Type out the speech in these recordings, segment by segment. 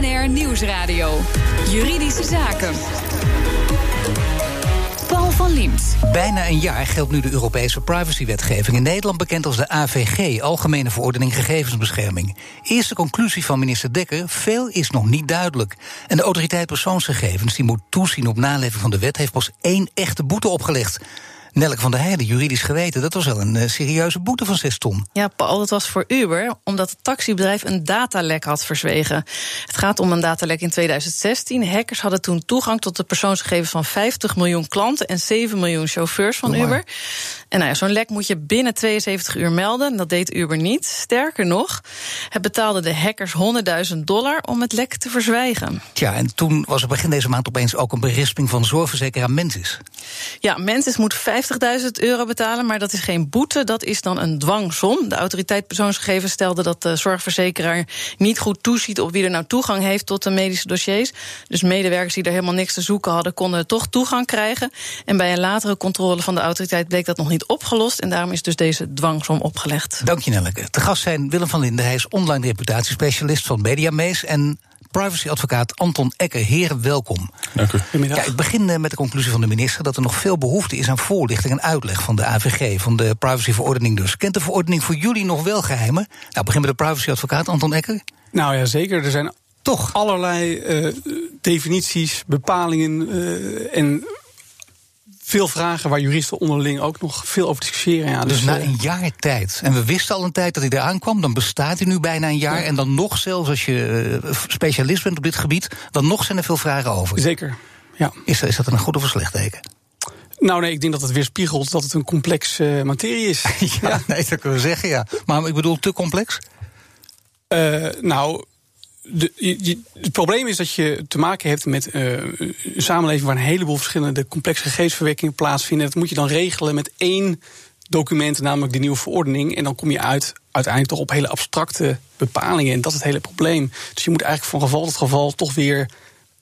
BNR Nieuwsradio. Juridische Zaken. Paul van Liemt. Bijna een jaar geldt nu de Europese privacywetgeving. In Nederland bekend als de AVG, Algemene Verordening Gegevensbescherming. Eerste conclusie van minister Dekker: veel is nog niet duidelijk. En de autoriteit persoonsgegevens, die moet toezien op naleving van de wet, heeft pas één echte boete opgelegd. Nelke van der Heijden, juridisch geweten, dat was wel een uh, serieuze boete van 6 ton. Ja, Paul, dat was voor Uber, omdat het taxibedrijf een datalek had verzwegen. Het gaat om een datalek in 2016. Hackers hadden toen toegang tot de persoonsgegevens van 50 miljoen klanten en 7 miljoen chauffeurs van Uber. En nou ja, zo'n lek moet je binnen 72 uur melden. Dat deed Uber niet. Sterker nog, het betaalde de hackers 100.000 dollar om het lek te verzwijgen. Ja, en toen was er begin deze maand opeens ook een berisping van zorgverzekeraar Mensis. Ja, Mensis moet 50.000 euro betalen, maar dat is geen boete, dat is dan een dwangsom. De autoriteit persoonsgegevens stelde dat de zorgverzekeraar niet goed toeziet op wie er nou toegang heeft tot de medische dossiers. Dus medewerkers die er helemaal niks te zoeken hadden, konden toch toegang krijgen. En bij een latere controle van de autoriteit bleek dat nog niet opgelost. En daarom is dus deze dwangsom opgelegd. Dank je, Nelleke. Te gast zijn Willem van Linden. Hij is online reputatiespecialist van Mediamees. En privacyadvocaat Anton Ecker. Heren, welkom. Dank u. Ja, ik begin eh, met de conclusie van de minister dat er nog veel behoefte is aan voorlichting en uitleg van de AVG, van de privacyverordening dus. Kent de verordening voor jullie nog wel geheimen? Nou, begin met de privacyadvocaat Anton Ecker. Nou ja, zeker. Er zijn toch allerlei uh, definities, bepalingen uh, en veel vragen waar juristen onderling ook nog veel over discussiëren. Ja, dus, dus na een jaar tijd. En we wisten al een tijd dat hij eraan kwam. Dan bestaat hij nu bijna een jaar. Ja. En dan nog, zelfs als je specialist bent op dit gebied, dan nog zijn er veel vragen over. Zeker. Ja. Is, is dat een goed of een slecht teken? Nou, nee, ik denk dat het weerspiegelt dat het een complexe uh, materie is. ja, ja, nee, dat kunnen we zeggen, ja. Maar ik bedoel, te complex? Uh, nou, de, het probleem is dat je te maken hebt met uh, een samenleving waar een heleboel verschillende complexe gegevensverwerkingen plaatsvinden. Dat moet je dan regelen met één document, namelijk die nieuwe verordening. En dan kom je uit uiteindelijk toch op hele abstracte bepalingen. En dat is het hele probleem. Dus je moet eigenlijk van geval tot geval toch weer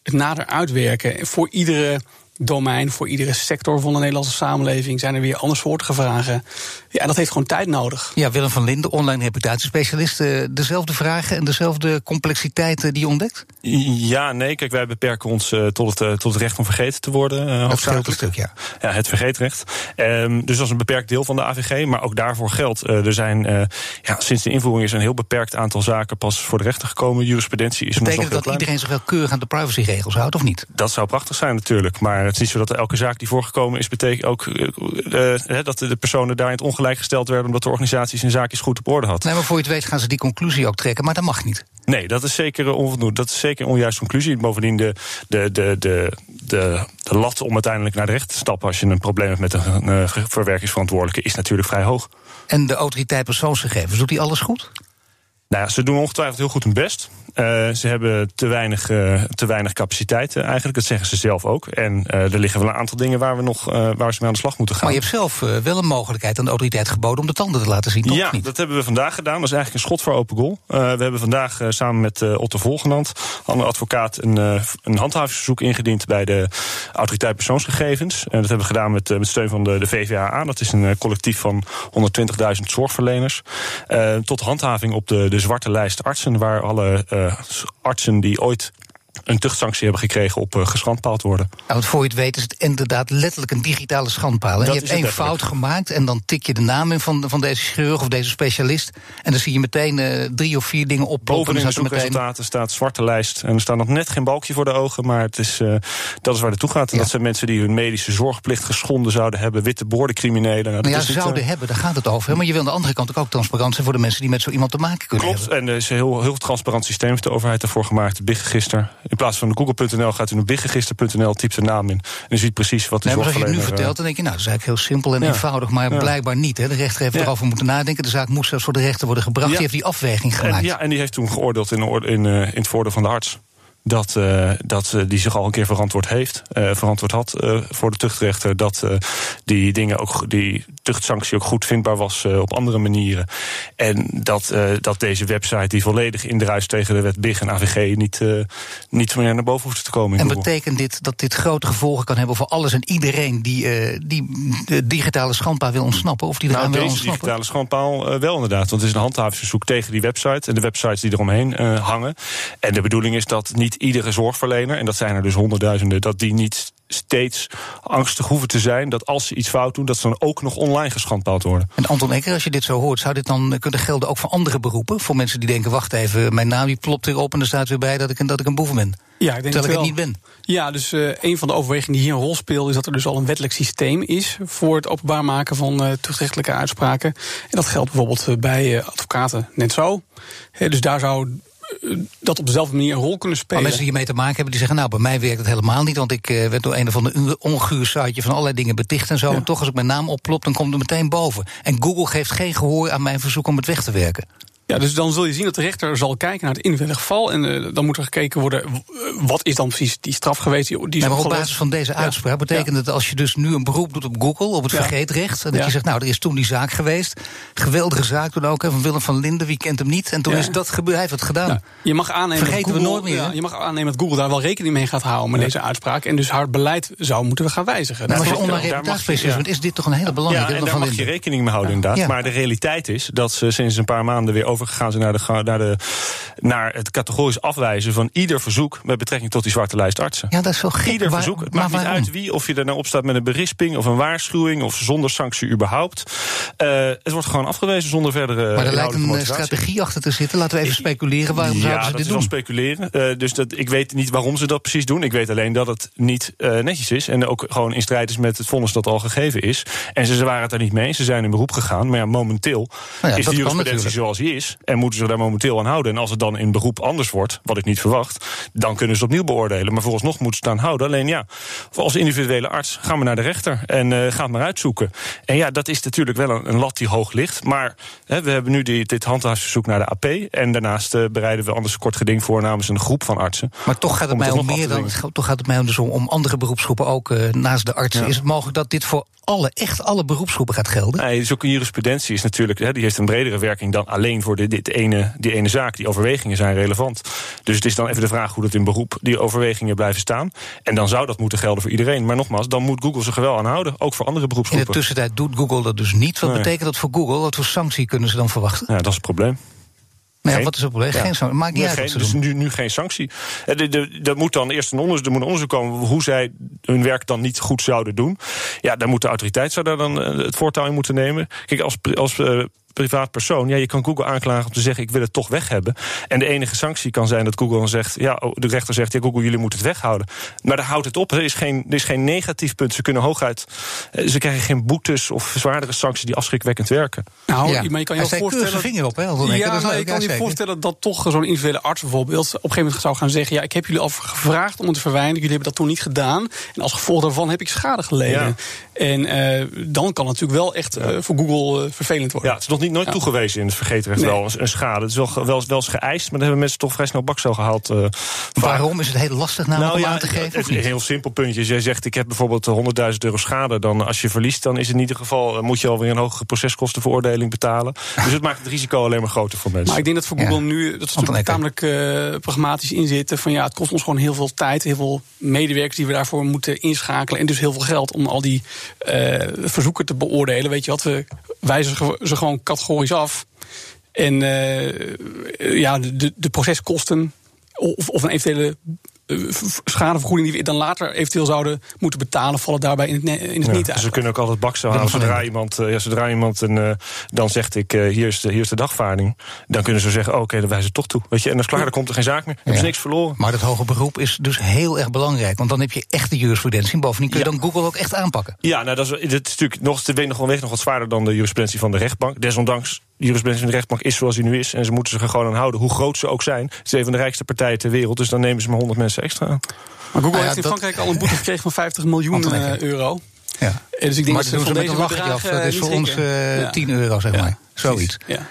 het nader uitwerken. En voor iedere domein, voor iedere sector van de Nederlandse samenleving zijn er weer andersoortige vragen. Ja, dat heeft gewoon tijd nodig. Ja, Willem van Linden, online reputatiespecialist. Uh, dezelfde vragen en dezelfde complexiteit die je ontdekt? Ja, nee. Kijk, wij beperken ons uh, tot, het, uh, tot het recht om vergeten te worden. Uh, dat stuk, ja. Ja, het vergeetrecht. Um, dus dat is een beperkt deel van de AVG. Maar ook daarvoor geldt. er zijn ja, sinds de invoering is een heel beperkt aantal zaken pas voor de rechter gekomen. Jurisprudentie is Betekent nog dat klein. iedereen zich wel keurig aan de privacyregels houdt, of niet? Dat zou prachtig zijn, natuurlijk. Maar het is niet zo dat elke zaak die voorgekomen is, betekent ook dat de personen daar in het ongelijk gesteld werden omdat de organisaties hun zaakjes goed op orde had. Nee, maar voor je het weet gaan ze die conclusie ook trekken, maar dat mag niet. Nee, dat is zeker onvoldoende. Dat is zeker een onjuiste conclusie. Bovendien de, de, de, de, de, de lat om uiteindelijk naar de rechter te stappen als je een probleem hebt met een verwerkingsverantwoordelijke is natuurlijk vrij hoog. En de autoriteit persoonsgegevens, doet die alles goed? Nou ja, ze doen ongetwijfeld heel goed hun best. Uh, ze hebben te weinig, uh, te weinig capaciteit uh, eigenlijk. Dat zeggen ze zelf ook. En er liggen wel een aantal dingen waar, we nog, waar ze mee aan de slag moeten gaan. Maar je hebt zelf wel een mogelijkheid aan de autoriteit geboden om de tanden te laten zien, toch? Ja, niet? dat hebben we vandaag gedaan. Dat is eigenlijk een schot voor open goal. we hebben vandaag samen met Otto Volgenand, andere advocaat, een, een handhavingsverzoek ingediend bij de autoriteit persoonsgegevens. En dat hebben we gedaan met, met steun van de, de VVAA. Dat is een collectief van 120.000 zorgverleners. tot handhaving op de, de zwarte lijst artsen, waar alle artsen die ooit een tuchtsanctie hebben gekregen op uh, geschandpaald worden. Nou, want voor je het weet is het inderdaad letterlijk een digitale schandpaal. Je hebt één fout gemaakt en dan tik je de naam in van, van deze chirurg of deze specialist. En dan zie je meteen uh, drie of vier dingen op. Bovenin de zoekresultaten meteen... staat zwarte lijst. En er staat nog net geen balkje voor de ogen, maar het is, uh, dat is waar het toe gaat. En ja. dat zijn mensen die hun medische zorgplicht geschonden zouden hebben. Witte boordencriminelen. Nou, ja, niet, zouden hebben, daar gaat het over. Maar je wil aan de andere kant ook, transparant zijn voor de mensen die met zo iemand te maken kunnen Klopt, hebben. en er is een heel, heel transparant systeem heeft de overheid ervoor gemaakt. BIG-register. In plaats van de Google.nl gaat u naar bigregister.nl, typt de naam in. En u ziet precies wat die nee, maar als je het nu zorgverlener, vertelt, dan denk je, nou, dat is eigenlijk heel simpel en Ja. eenvoudig. Maar Ja. blijkbaar niet. Hè. De rechter heeft erover moeten nadenken. De zaak moest zelfs voor de rechter worden gebracht. Die heeft die afweging En, gemaakt. ja, en die heeft toen geoordeeld in, orde- in, eh, in het voordeel van de arts. Dat, uh, dat uh, die zich al een keer verantwoord heeft, uh, verantwoord had voor de tuchtrechter. Dat die dingen ook, die tuchtsanctie ook goed vindbaar was op andere manieren. En dat, dat deze website, die volledig indruist tegen de wet BIG en AVG, niet, niet meer naar boven hoeft te komen. En betekent dit dat dit grote gevolgen kan hebben voor alles en iedereen die, die de digitale schandpaal wil ontsnappen? Of die nou, wil deze ontsnappen? digitale schandpaal wel inderdaad. Want het is een handhavingsverzoek tegen die website en de websites die eromheen hangen. En de bedoeling is dat niet iedere zorgverlener, en dat zijn er dus honderdduizenden, dat die niet steeds angstig hoeven te zijn dat als ze iets fout doen, dat ze dan ook nog online geschandpaald worden. En Anton Ecker, als je dit zo hoort, zou dit dan kunnen gelden ook voor andere beroepen? Voor mensen die denken, wacht even, mijn naam die plopt erop en er staat weer bij dat ik, dat ik een boeven ben. Ja, ik denk terwijl dat ik het niet ben. Ja, dus uh, een van de overwegingen die hier een rol speelt, is dat er dus al een wettelijk systeem is voor het openbaar maken van uh, tuchtrechtelijke uitspraken. En dat geldt bijvoorbeeld uh, bij uh, advocaten net zo. He, dus daar zou dat op dezelfde manier een rol kunnen spelen. Maar mensen die hiermee te maken hebben, die zeggen... nou, bij mij werkt het helemaal niet... want ik uh, werd door een of ander onguur siteje van allerlei dingen beticht en zo... Ja. en toch als ik mijn naam opplop, dan komt het meteen boven. En Google geeft geen gehoor aan mijn verzoek om het weg te werken. Ja, dus dan zul je zien dat de rechter zal kijken naar het individuele geval. En uh, dan moet er gekeken worden, wat is dan precies die straf geweest? Die, die nee, maar op basis van deze uitspraak ja. betekent het als je dus nu een beroep doet op Google, op het ja. vergeetrecht. En dat je zegt, nou, er is toen die zaak geweest. Geweldige zaak toen ook, hè, van Willem van Linden, wie kent hem niet? En toen is dat gebeurd, hij heeft het gedaan. Je mag aannemen Vergeten dat Google, we nooit meer. je mag aannemen dat Google daar wel rekening mee gaat houden met deze uitspraak. En dus haar beleid zou moeten we gaan wijzigen. Nou, maar als je bent, is dit toch een hele belangrijke. Ja, en daar mag je rekening mee houden, inderdaad. Maar de realiteit is dat ze sinds een paar maanden weer overgegaan zijn naar de, naar de naar het categorisch afwijzen van ieder verzoek met betrekking tot die zwarte lijst artsen. Ja, dat is zo gek. Ieder Waar, verzoek. Het maakt niet uit wie, of je er nou op staat met een berisping of een waarschuwing of zonder sanctie überhaupt. Uh, het wordt gewoon afgewezen zonder verdere. Maar er lijkt een motivatie. strategie achter te zitten. Laten we even speculeren. Waarom ja, zouden ze dat dit is doen? wel speculeren. Uh, dus dat, ik weet niet waarom ze dat precies doen. Ik weet alleen dat het niet uh, netjes is. En ook gewoon in strijd is met het vonnis dat al gegeven is. En ze, ze waren het daar niet mee. Ze zijn in beroep gegaan. Maar ja, momenteel nou ja, is de jurisprudentie zoals die is. En moeten ze daar momenteel aan houden. En als het dan in beroep anders wordt, wat ik niet verwacht, dan kunnen ze opnieuw beoordelen. Maar vooralsnog moeten ze het aan houden. Alleen ja, als individuele arts gaan we naar de rechter en uh, gaan het maar uitzoeken. En ja, dat is natuurlijk wel een, een lat die hoog ligt. Maar hè, we hebben nu die, dit handhavingsverzoek naar de AP. En daarnaast uh, bereiden we anders een kort geding voor namens een groep van artsen. Maar toch gaat het mij om meer dan. Toch gaat het mij dus om, om andere beroepsgroepen ook uh, naast de artsen. Ja. Is het mogelijk dat dit voor alle, echt alle beroepsgroepen gaat gelden? Nee, dus ook een jurisprudentie is natuurlijk, hè, die heeft een bredere werking dan alleen voor dit, dit ene, die ene zaak. Die overwegingen zijn relevant. Dus het is dan even de vraag hoe dat in beroep die overwegingen blijven staan. En dan zou dat moeten gelden voor iedereen. Maar nogmaals, dan moet Google zich er wel aan houden, ook voor andere beroepsgroepen. In de tussentijd doet Google dat dus niet. Wat nee. betekent dat voor Google? Wat voor sanctie kunnen ze dan verwachten? Ja, dat is het probleem. Nee, geen, wat is het probleem? Ja. Geen sanctie. Maakt niet nee, uit. Geen, dus nu, nu geen sanctie. Er moet dan eerst een onderzoek, er moet een onderzoek komen hoe zij hun werk dan niet goed zouden doen. Ja, daar moet de autoriteit zou daar dan het voortouw in moeten nemen. Kijk, als, als uh, privaat persoon. Ja, je kan Google aanklagen om te zeggen: ik wil het toch weg hebben. En de enige sanctie kan zijn dat Google dan zegt: ja, de rechter zegt: ja, Google, jullie moeten het weghouden. Maar daar houdt het op. Er is geen, er is geen negatief punt. Ze kunnen hooguit. Ze krijgen geen boetes of zwaardere sancties die afschrikwekkend werken. Nou, ja. maar je kan je voorstellen. vinger op, hè? Ja, maar je kan je voorstellen dat toch zo'n individuele arts bijvoorbeeld op een gegeven moment zou gaan zeggen: ja, ik heb jullie al gevraagd om het te verwijderen. Jullie hebben dat toen niet gedaan. En als gevolg daarvan heb ik schade geleden. Ja. En uh, dan kan het natuurlijk wel echt uh, voor Google uh, vervelend worden. Ja, het is nog niet nooit ja. toegewezen in het vergeetrecht nee. wel een schade. Het is wel, wel, wel eens geëist, maar dan hebben mensen toch vrij snel bakcel gehaald. Uh, Waarom is het heel lastig namelijk nou, om ja, aan te geven? Het, een heel simpel puntje. Jij zegt ik heb bijvoorbeeld 100.000 euro schade. Dan als je verliest, dan is het in ieder geval moet je alweer een hogere proceskostenveroordeling betalen. Dus het maakt het risico alleen maar groter voor mensen. Maar ik denk dat voor Google ja. nu dat ze tamelijk uh, pragmatisch in zitten. Van ja, het kost ons gewoon heel veel tijd, heel veel medewerkers die we daarvoor moeten inschakelen en dus heel veel geld om al die verzoeken te beoordelen. Weet je wat, we wijzen ze gewoon categorisch af. En uh, ja, de, de proceskosten of, of een eventuele schadevergoeding die we dan later eventueel zouden moeten betalen, vallen daarbij in het, in het ja, niet dus Ze kunnen ook altijd baksel halen zodra iemand, uh, ja, zodra iemand een, uh, dan zegt ik, uh, hier, is de, hier is de dagvaarding. Dan kunnen ze zeggen, oké, okay, dan wijzen ze toch toe. Weet je, en dan is klaar, dan komt er geen zaak meer. Dan hebben ze niks verloren. Maar dat hoge beroep is dus heel erg belangrijk. Want dan heb je echt de jurisprudentie. En bovendien kun je ja. dan Google ook echt aanpakken. Ja, nou, dat is, dat is natuurlijk nog, nog, nog wat zwaarder dan de jurisprudentie van de rechtbank. Desondanks de jurisprudentie van de rechtbank is zoals die nu is. En ze moeten zich er gewoon aan houden, hoe groot ze ook zijn. Het is een van de rijkste partijen ter wereld. Dus dan nemen ze maar 100 mensen extra aan. Maar Google ah, ja, heeft in Frankrijk al een boete gekregen van 50 miljoen uh, euro. Ja. Dus ik denk maar dat ze van deze bedrag Dat is voor ons uh, ja. 10 euro, zeg maar. Zoiets. Ja.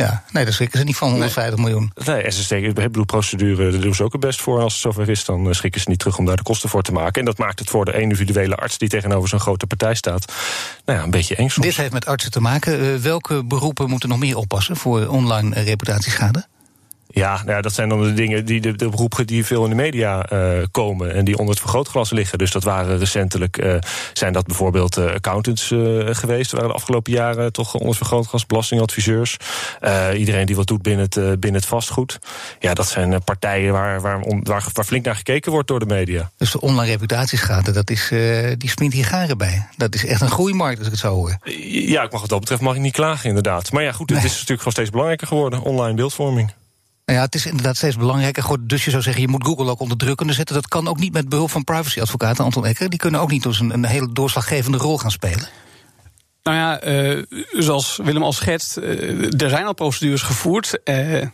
Ja, nee, daar schrikken ze niet van 150 miljoen. Nee, SST, ik bedoel, procedure, daar doen ze ook het best voor. Als het zover is, dan schrikken ze niet terug om daar de kosten voor te maken. En dat maakt het voor de individuele arts die tegenover zo'n grote partij staat, nou ja, een beetje eng soms. Dit heeft met artsen te maken. welke beroepen moeten nog meer oppassen voor online reputatieschade? Ja, nou ja, dat zijn dan de dingen die de, de beroepen die veel in de media uh, komen en die onder het vergrootglas liggen. Dus dat waren recentelijk, uh, zijn dat bijvoorbeeld uh, accountants geweest. waren de afgelopen jaren toch onder het vergrootglas, belastingadviseurs. iedereen die wat doet binnen het, binnen het vastgoed. Ja, dat zijn partijen waar, waar, waar, waar, flink naar gekeken wordt door de media. Dus de online reputatieschade, dat is, die spint hier garen bij. Dat is echt een groeimarkt, als ik het zo hoor. Ja, ik mag wat dat betreft mag ik niet klagen, inderdaad. Maar ja, goed, het is natuurlijk gewoon steeds belangrijker geworden, online beeldvorming. Nou ja, het is inderdaad steeds belangrijker. Dus je zou zeggen, je moet Google ook onder druk kunnen zetten. Dat kan ook niet met behulp van privacyadvocaten, Anton Ecker. Die kunnen ook niet dus een, een hele doorslaggevende rol gaan spelen. Nou ja, uh, zoals Willem al schetst, uh, er zijn al procedures gevoerd. Uh,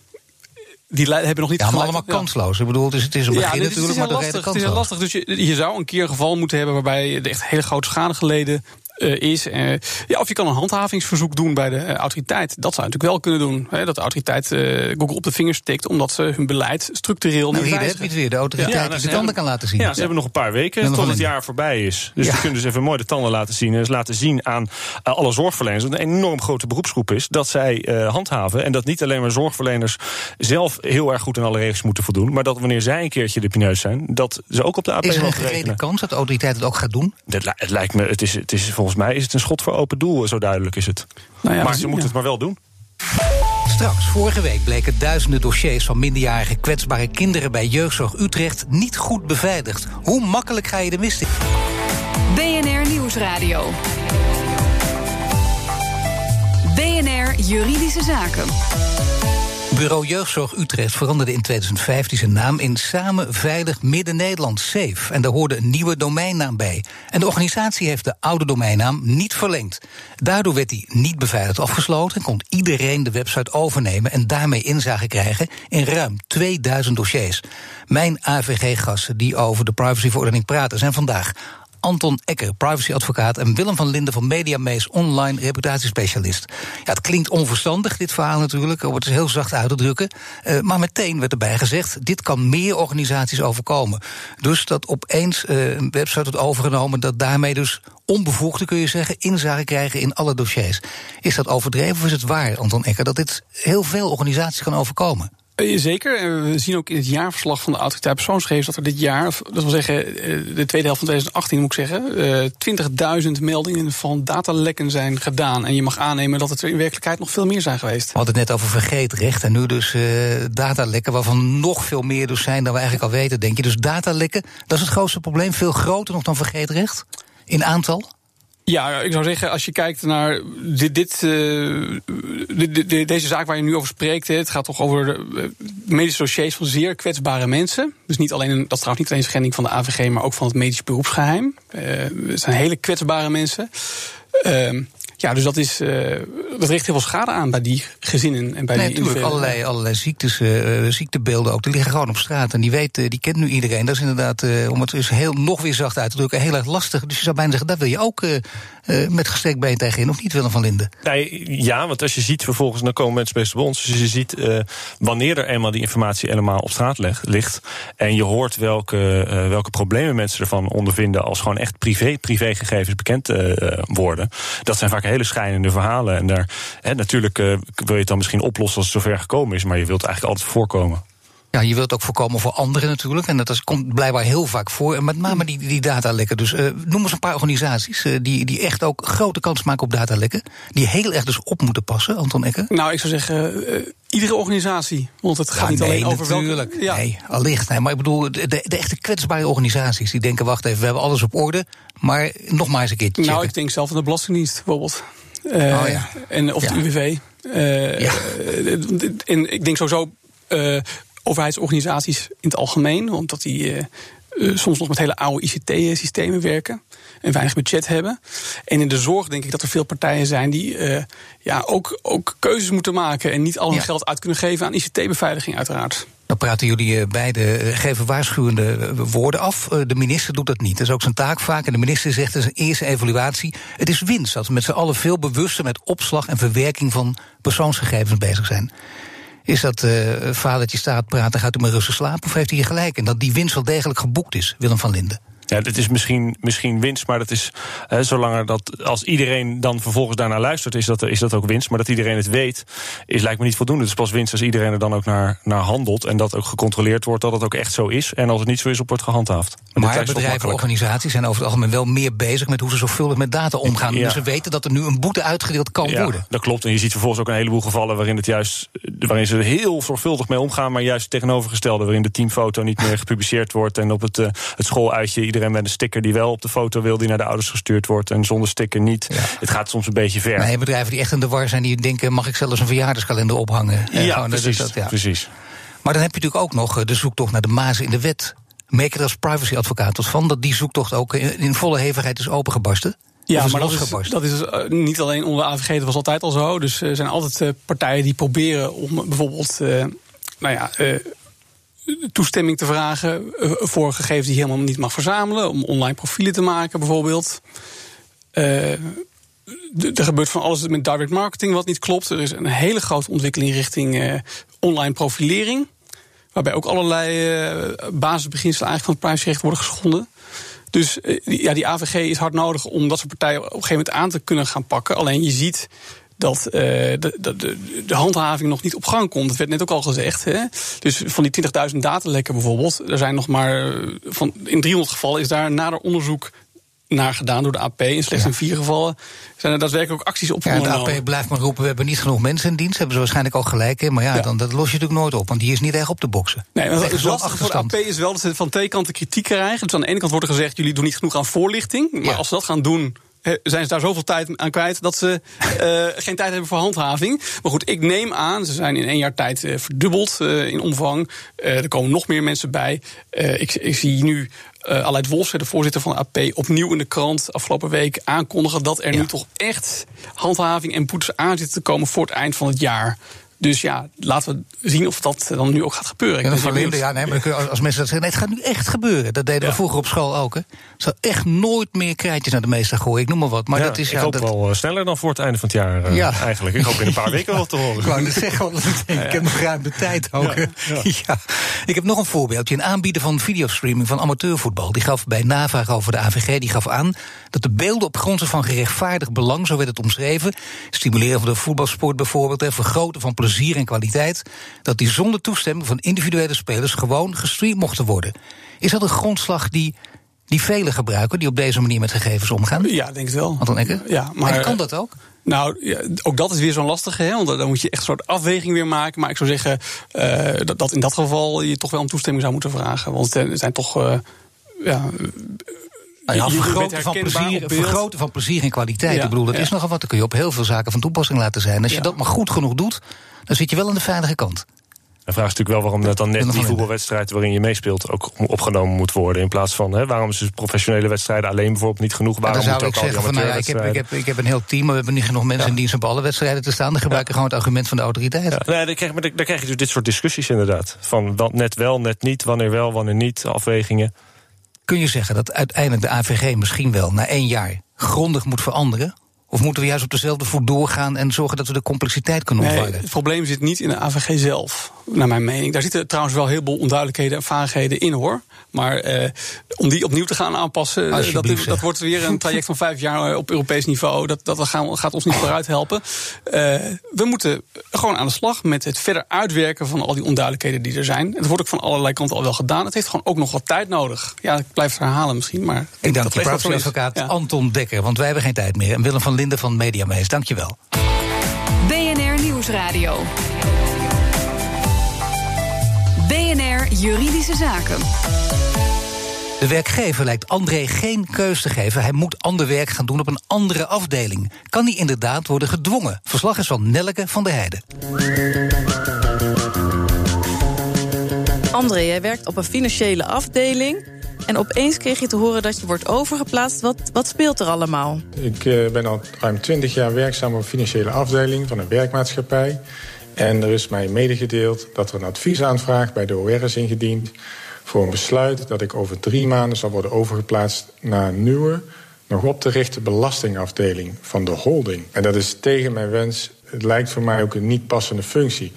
die hebben nog niet ja, maar allemaal kansloos. Ik bedoel, dus het is een begin ja, natuurlijk, maar lastig, Het is heel lastig. Dus je, je zou een keer een geval moeten hebben waarbij echt hele grote schade geleden is. Uh, ja, of je kan een handhavingsverzoek doen bij de uh, autoriteit. Dat zou je natuurlijk wel kunnen doen. Hè, dat de autoriteit Google op de vingers tikt, omdat ze hun beleid structureel nou, niet hier heb je het weer. De autoriteit die de tanden kan laten zien. Ja, ze hebben nog een paar weken tot het jaar voorbij is. Dus ze kunnen ze even mooi de tanden laten zien. En dus laten zien aan alle zorgverleners, dat een enorm grote beroepsgroep is, dat zij handhaven. En dat niet alleen maar zorgverleners zelf heel erg goed aan alle regels moeten voldoen. Maar dat wanneer zij een keertje de pineus zijn, dat ze ook op de AP Is er een gerede kans dat de autoriteit het ook gaat doen? Dat, het lijkt me, het is, het is volgens mij is het een schot voor open doel, zo duidelijk is het. Nou ja, maar ze moeten het maar wel doen. Straks, vorige week bleken duizenden dossiers van minderjarige kwetsbare kinderen bij Jeugdzorg Utrecht niet goed beveiligd. Hoe makkelijk ga je de mist in? BNR Nieuwsradio. BNR Juridische Zaken. Bureau Jeugdzorg Utrecht veranderde in 2015 zijn naam in Samen Veilig Midden-Nederland Safe. En daar hoorde een nieuwe domeinnaam bij. En de organisatie heeft de oude domeinnaam niet verlengd. Daardoor werd die niet beveiligd afgesloten en kon iedereen de website overnemen en daarmee inzage krijgen in ruim 2000 dossiers. Mijn AVG-gasten die over de privacyverordening praten zijn vandaag Anton Ecker, privacyadvocaat, en Willem van Linden van Mediamees, online reputatiespecialist. Ja, het klinkt onverstandig, dit verhaal natuurlijk, om het heel zacht uit te drukken. Uh, maar meteen werd erbij gezegd: dit kan meer organisaties overkomen. Dus dat opeens uh, een website wordt overgenomen, dat daarmee dus onbevoegde, kun je zeggen, inzage krijgen in alle dossiers. Is dat overdreven of is het waar, Anton Ecker, dat dit heel veel organisaties kan overkomen? Eh, zeker. We zien ook in het jaarverslag van de autoriteit persoonsgegevens dat er dit jaar, dat wil zeggen eh, de tweede helft van 2018 moet ik zeggen, 20.000 eh, meldingen van datalekken zijn gedaan. En je mag aannemen dat het er in werkelijkheid nog veel meer zijn geweest. We hadden het net over vergeetrecht en nu dus datalekken, waarvan nog veel meer dus zijn dan we eigenlijk al weten, denk je. Dus datalekken, dat is het grootste probleem, veel groter nog dan vergeetrecht in aantal? Ja, ik zou zeggen, als je kijkt naar dit, dit, uh, deze zaak waar je nu over spreekt, het gaat toch over de medische dossiers van zeer kwetsbare mensen. Dus niet alleen, dat is trouwens niet alleen een schending van de AVG, maar ook van het medisch beroepsgeheim. Uh, het zijn hele kwetsbare mensen. Uh, ja, dus dat, is, uh, dat richt heel veel schade aan bij die gezinnen en bij nee, die natuurlijk. Allerlei, allerlei ziektes, uh, ziektebeelden ook. Die liggen gewoon op straat. En die weet, uh, die kent nu iedereen. Dat is inderdaad, om het dus heel nog weer zacht uit te drukken, heel erg lastig. Dus je zou bijna zeggen, daar wil je ook met gestrekt been tegenin, of niet, Willem van Linden? Nee, ja, want als je ziet vervolgens, dan komen mensen best bij ons. Dus je ziet wanneer er eenmaal die informatie helemaal op straat ligt. En je hoort welke, welke problemen mensen ervan ondervinden als gewoon echt privé, privégegevens bekend worden. Dat zijn vaak hele schijnende verhalen. En daar, hè, natuurlijk uh, wil je het dan misschien oplossen als het zover gekomen is, maar je wilt eigenlijk altijd voorkomen. Ja, je wilt ook voorkomen voor anderen natuurlijk. En dat is, komt blijkbaar heel vaak voor. En met name die, die datalekken. Dus uh, noem eens een paar organisaties uh, die, die echt ook grote kans maken op datalekken. Die heel erg dus op moeten passen, Anton. Nou, ik zou zeggen, uh, iedere organisatie. Want het gaat ja, niet nee, alleen over natuurlijk. Welke, ja. Nee, allicht. Nee, maar ik bedoel, de, de, echte kwetsbare organisaties. Die denken, wacht even, we hebben alles op orde. Maar nog maar eens een keertje Nou, ik denk zelf aan de Belastingdienst bijvoorbeeld. oh, ja. en, of ja. de UWV. ja. en ik denk sowieso overheidsorganisaties in het algemeen, omdat die uh, uh, soms nog met hele oude ICT-systemen werken en weinig budget hebben. En in de zorg denk ik dat er veel partijen zijn die uh, ja, ook, ook keuzes moeten maken en niet al hun ja. geld uit kunnen geven aan ICT-beveiliging, uiteraard. Dan praten jullie eh, beide, eh, geven waarschuwende eh, woorden af. De minister doet dat niet. Dat is ook zijn taak vaak. En de minister zegt in zijn eerste evaluatie... het is winst dat we met z'n allen veel bewuster... met opslag en verwerking van persoonsgegevens bezig zijn. Is dat uh, vadertje staat praten, gaat u maar rustig slapen... of heeft hij gelijk? En dat die winst wel degelijk geboekt is, Willem van Linden? Ja, het is misschien, misschien winst, maar dat is hè, zolang dat als iedereen dan vervolgens daarnaar luistert, is dat, is dat ook winst. Maar dat iedereen het weet, is lijkt me niet voldoende. Het is pas winst als iedereen er dan ook naar, naar handelt en dat ook gecontroleerd wordt dat het ook echt zo is. En als het niet zo is, op wordt gehandhaafd. Maar bedrijven en organisaties zijn over het algemeen wel meer bezig met hoe ze zorgvuldig met data omgaan. Ja. Dus ze weten dat er nu een boete uitgedeeld kan ja, worden. Dat klopt. En je ziet vervolgens ook een heleboel gevallen waarin het juist waarin ze heel zorgvuldig mee omgaan, maar juist tegenovergestelde, waarin de teamfoto niet meer gepubliceerd wordt en op het, uh, het schooluitje iedereen met een sticker die wel op de foto wil, die naar de ouders gestuurd wordt. En zonder sticker niet. Het gaat soms een beetje ver. Nee, bedrijven die echt in de war zijn, die denken: mag ik zelfs een verjaardagskalender ophangen? Ja, Gewoon, precies, dat, ja. precies. Maar dan heb je natuurlijk ook nog de zoektocht naar de mazen in de wet. Merk je er als privacyadvocaat van dat die zoektocht ook in volle hevigheid is opengebarsten? Ja, maar dat is, dat is uh, niet alleen onder de AVG, dat was altijd al zo. Dus er zijn altijd uh, partijen die proberen om bijvoorbeeld, uh, nou ja, toestemming te vragen voor gegevens die je helemaal niet mag verzamelen. Om online profielen te maken bijvoorbeeld. Uh, er gebeurt van alles met direct marketing wat niet klopt. Er is een hele grote ontwikkeling richting uh, online profilering. Waarbij ook allerlei basisbeginselen eigenlijk van het privacyrecht worden geschonden. Dus ja, die AVG is hard nodig om dat soort partijen op een gegeven moment aan te kunnen gaan pakken. Alleen je ziet dat uh, de, de, de, handhaving nog niet op gang komt. Dat werd net ook al gezegd. Hè? Dus van die 20.000 datalekken bijvoorbeeld, er zijn nog maar van, in 300 gevallen is daar nader onderzoek naar gedaan door de AP. In slechts in vier gevallen zijn er daadwerkelijk ook acties opgenomen. Ja, de AP blijft maar roepen, we hebben niet genoeg mensen in dienst. Hebben ze waarschijnlijk ook gelijk in. Maar ja, Dan, dat los je natuurlijk nooit op, want die is niet echt op te boksen. Nee, maar het lastige voor de AP is wel dat ze van twee kanten kritiek krijgen. Dus aan de ene kant wordt er gezegd, jullie doen niet genoeg aan voorlichting. Maar als ze dat gaan doen zijn ze daar zoveel tijd aan kwijt dat ze uh, geen tijd hebben voor handhaving. Maar goed, ik neem aan, ze zijn in één jaar tijd uh, verdubbeld uh, in omvang. er komen nog meer mensen bij. Ik, ik, zie nu uh, Aleid Wolfsen, de voorzitter van de AP, opnieuw in de krant afgelopen week aankondigen dat er ja. nu toch echt handhaving en boetes aan zitten te komen voor het eind van het jaar. Dus ja, laten we zien of dat dan nu ook gaat gebeuren. Ja, dat ja, nee, maar als mensen dat zeggen, nee, het gaat nu echt gebeuren. Dat deden we vroeger op school ook. Hè. Zal echt nooit meer krijtjes naar de meester gooien. Ik noem maar wat. Maar dat is, ik hoop dat... wel uh, sneller dan voor het einde van het jaar uh, ja. eigenlijk. Ik hoop in een paar weken wel te horen. Ik wou net zeggen, ik heb nog ruim de tijd ook. Ja, Ik heb nog een voorbeeldje. Een aanbieder van videostreaming van amateurvoetbal. Die gaf bij navraag over de AVG die gaf aan dat de beelden op grond van gerechtvaardigd belang, zo werd het omschreven, stimuleren van de voetbalsport bijvoorbeeld, en vergroten van plezier en kwaliteit, dat die zonder toestemming van individuele spelers gewoon gestreamd mochten worden. Is dat een grondslag die die velen gebruiken die op deze manier met gegevens omgaan? Ja, denk ik wel. Ik? Ja, maar en kan dat ook? Nou, ja, ook dat is weer zo'n lastige, hè, want dan moet je echt een soort afweging weer maken. Maar ik zou zeggen uh, dat, dat, in dat geval je toch wel om toestemming zou moeten vragen. Want er zijn toch. Uh, ja, ja, vergroten, van plezier, vergroten van plezier en kwaliteit. Ja, ik bedoel, dat ja. is nogal wat. Dan kun je op heel veel zaken van toepassing laten zijn. Als je dat maar goed genoeg doet, dan zit je wel aan de veilige kant. De vraag is natuurlijk wel waarom dat dan net die voetbalwedstrijd waarin je meespeelt ook opgenomen moet worden. In plaats van hè, waarom is dus professionele wedstrijden alleen bijvoorbeeld niet genoeg? Waarom dan zou ik zeggen van nou ik heb, ik, heb, ik heb een heel team, maar we hebben niet genoeg mensen ja. in dienst op alle wedstrijden te staan. Dan gebruiken ja. gewoon het argument van de autoriteit. Ja. Nee, dan, krijg, krijg je dus dit soort discussies inderdaad. Van net wel, net niet, wanneer wel, wanneer niet, afwegingen. Kun je zeggen dat uiteindelijk de AVG misschien wel na één jaar grondig moet veranderen? Of moeten we juist op dezelfde voet doorgaan en zorgen dat we de complexiteit kunnen ontvangen? Nee, het probleem zit niet in de AVG zelf, naar mijn mening. Daar zitten trouwens wel heel veel onduidelijkheden en vaagheden in hoor. Maar eh, om die opnieuw te gaan aanpassen, dat, dat, wordt weer een traject van vijf jaar eh, op Europees niveau. Dat, dat gaan, gaat ons niet vooruit helpen. Uh, we moeten gewoon aan de slag met het verder uitwerken van al die onduidelijkheden die er zijn. Het wordt ook van allerlei kanten al wel gedaan. Het heeft gewoon ook nog wat tijd nodig. Ja, ik blijf het herhalen misschien. Maar ik dank je, advocaat ja. Anton Dekker, want wij hebben geen tijd meer. En Willem van Linden van Mediamees, dank je wel. BNR Nieuwsradio. BNR Juridische Zaken. De werkgever lijkt André geen keus te geven. Hij moet ander werk gaan doen op een andere afdeling. Kan hij inderdaad worden gedwongen? Verslag is van Nelleke van der Heijden. André, jij werkt op een financiële afdeling. En opeens kreeg je te horen dat je wordt overgeplaatst. Wat, wat speelt er allemaal? Ik uh, ben al ruim 20 jaar werkzaam op financiële afdeling van een werkmaatschappij. En er is mij medegedeeld dat er een adviesaanvraag bij de OR is ingediend voor een besluit dat ik over drie maanden zal worden overgeplaatst naar een nieuwe, nog op te richten belastingafdeling van de holding. En dat is tegen mijn wens. Het lijkt voor mij ook een niet passende functie.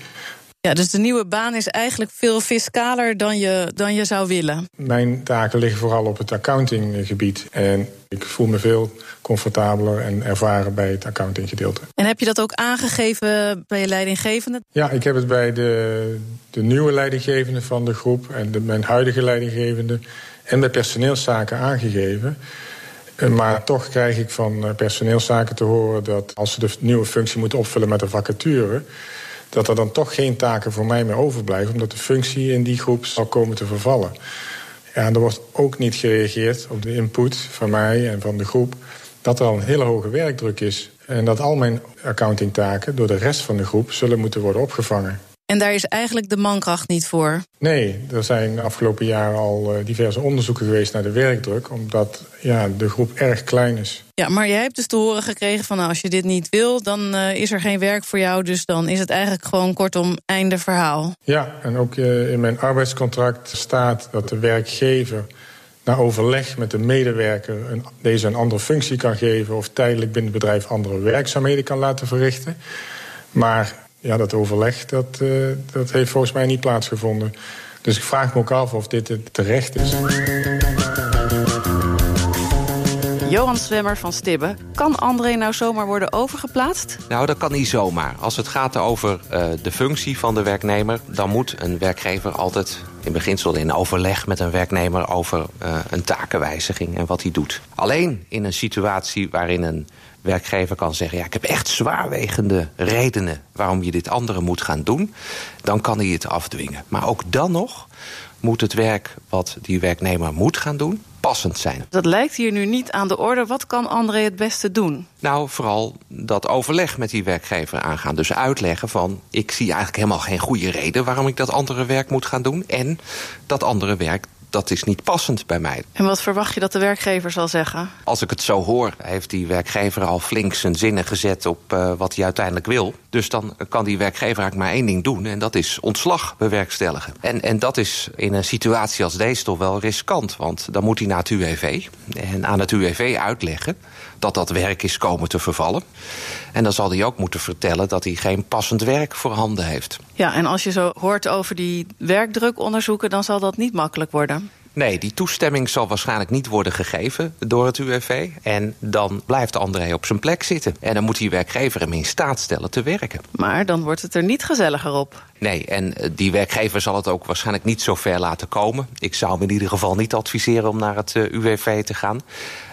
Ja, dus de nieuwe baan is eigenlijk veel fiscaler dan je, dan je zou willen. Mijn taken liggen vooral op het accountinggebied. En ik voel me veel comfortabeler en ervaren bij het accountinggedeelte. En heb je dat ook aangegeven bij je leidinggevende? Ja, ik heb het bij de, de nieuwe leidinggevende van de groep en de, mijn huidige leidinggevende en bij personeelszaken aangegeven. Eh, maar toch krijg ik van eh, personeelszaken te horen dat als ze de nieuwe functie moeten opvullen met een vacature dat er dan toch geen taken voor mij meer overblijven, omdat de functie in die groep zal komen te vervallen. Ja, er wordt ook niet gereageerd op de input van mij en van de groep dat er al een hele hoge werkdruk is. En dat al mijn accountingtaken door de rest van de groep zullen moeten worden opgevangen. En daar is eigenlijk de mankracht niet voor? Nee, er zijn de afgelopen jaren al eh, diverse onderzoeken geweest naar de werkdruk, omdat ja, de groep erg klein is. Ja, maar jij hebt dus te horen gekregen van nou, als je dit niet wil, dan uh, is er geen werk voor jou. Dus dan is het eigenlijk gewoon kortom einde verhaal. Ja, en ook uh, in mijn arbeidscontract staat dat de werkgever na overleg met de medewerker een, deze een andere functie kan geven of tijdelijk binnen het bedrijf andere werkzaamheden kan laten verrichten. Maar ja, dat overleg dat, uh, dat heeft volgens mij niet plaatsgevonden. Dus ik vraag me ook af of dit terecht is. Johan Zwemmer van Stibbe. Kan André nou zomaar worden overgeplaatst? Nou, dat kan niet zomaar. Als het gaat over uh, de functie van de werknemer... dan moet een werkgever altijd in beginsel in overleg met een werknemer... over uh, een takenwijziging en wat hij doet. Alleen in een situatie waarin een werkgever kan zeggen... ja, ik heb echt zwaarwegende redenen waarom je dit andere moet gaan doen... dan kan hij het afdwingen. Maar ook dan nog moet het werk wat die werknemer moet gaan doen passend zijn. Dat lijkt hier nu niet aan de orde. Wat kan André het beste doen? Nou, vooral dat overleg met die werkgever aangaan. Dus uitleggen van, ik zie eigenlijk helemaal geen goede reden... waarom ik dat andere werk moet gaan doen. En dat andere werk, dat is niet passend bij mij. En wat verwacht je dat de werkgever zal zeggen? Als ik het zo hoor, heeft die werkgever al flink zijn zinnen gezet op uh, wat hij uiteindelijk wil. Dus dan kan die werkgever eigenlijk maar één ding doen. En dat is ontslag bewerkstelligen. En, en dat is in een situatie als deze toch wel riskant. Want dan moet hij naar het UWV. En aan het UWV uitleggen dat dat werk is komen te vervallen. En dan zal hij ook moeten vertellen dat hij geen passend werk voorhanden heeft. Ja, en als je zo hoort over die werkdrukonderzoeken, dan zal dat niet makkelijk worden. Nee, die toestemming zal waarschijnlijk niet worden gegeven door het UWV. En dan blijft André op zijn plek zitten. En dan moet die werkgever hem in staat stellen te werken. Maar dan wordt het er niet gezelliger op. Nee, en die werkgever zal het ook waarschijnlijk niet zo ver laten komen. Ik zou hem in ieder geval niet adviseren om naar het UWV te gaan.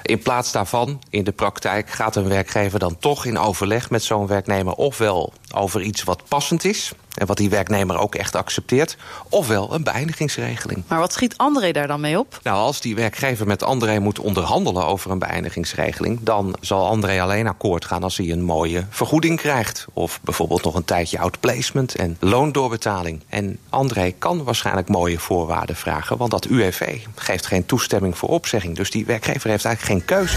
In plaats daarvan, in de praktijk, gaat een werkgever dan toch in overleg met zo'n werknemer... ofwel over iets wat passend is en wat die werknemer ook echt accepteert... ofwel een beëindigingsregeling. Maar wat schiet André daar dan mee op? Nou, als die werkgever met André moet onderhandelen over een beëindigingsregeling... dan zal André alleen akkoord gaan als hij een mooie vergoeding krijgt. Of bijvoorbeeld nog een tijdje outplacement en loondoorbetaling. En André kan waarschijnlijk mooie voorwaarden vragen... want dat UWV geeft geen toestemming voor opzegging. Dus die werkgever heeft eigenlijk keuze.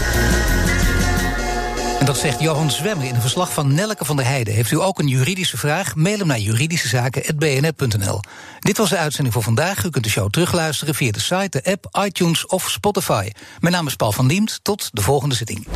En dat zegt Johan Zwemmer in een verslag van Nelke van der Heijden. Heeft u ook een juridische vraag? Mail hem naar juridischezaken.bnr.nl. Dit was de uitzending voor vandaag. U kunt de show terugluisteren via de site, de app, iTunes of Spotify. Mijn naam is Paul van Diemt. Tot de volgende zitting.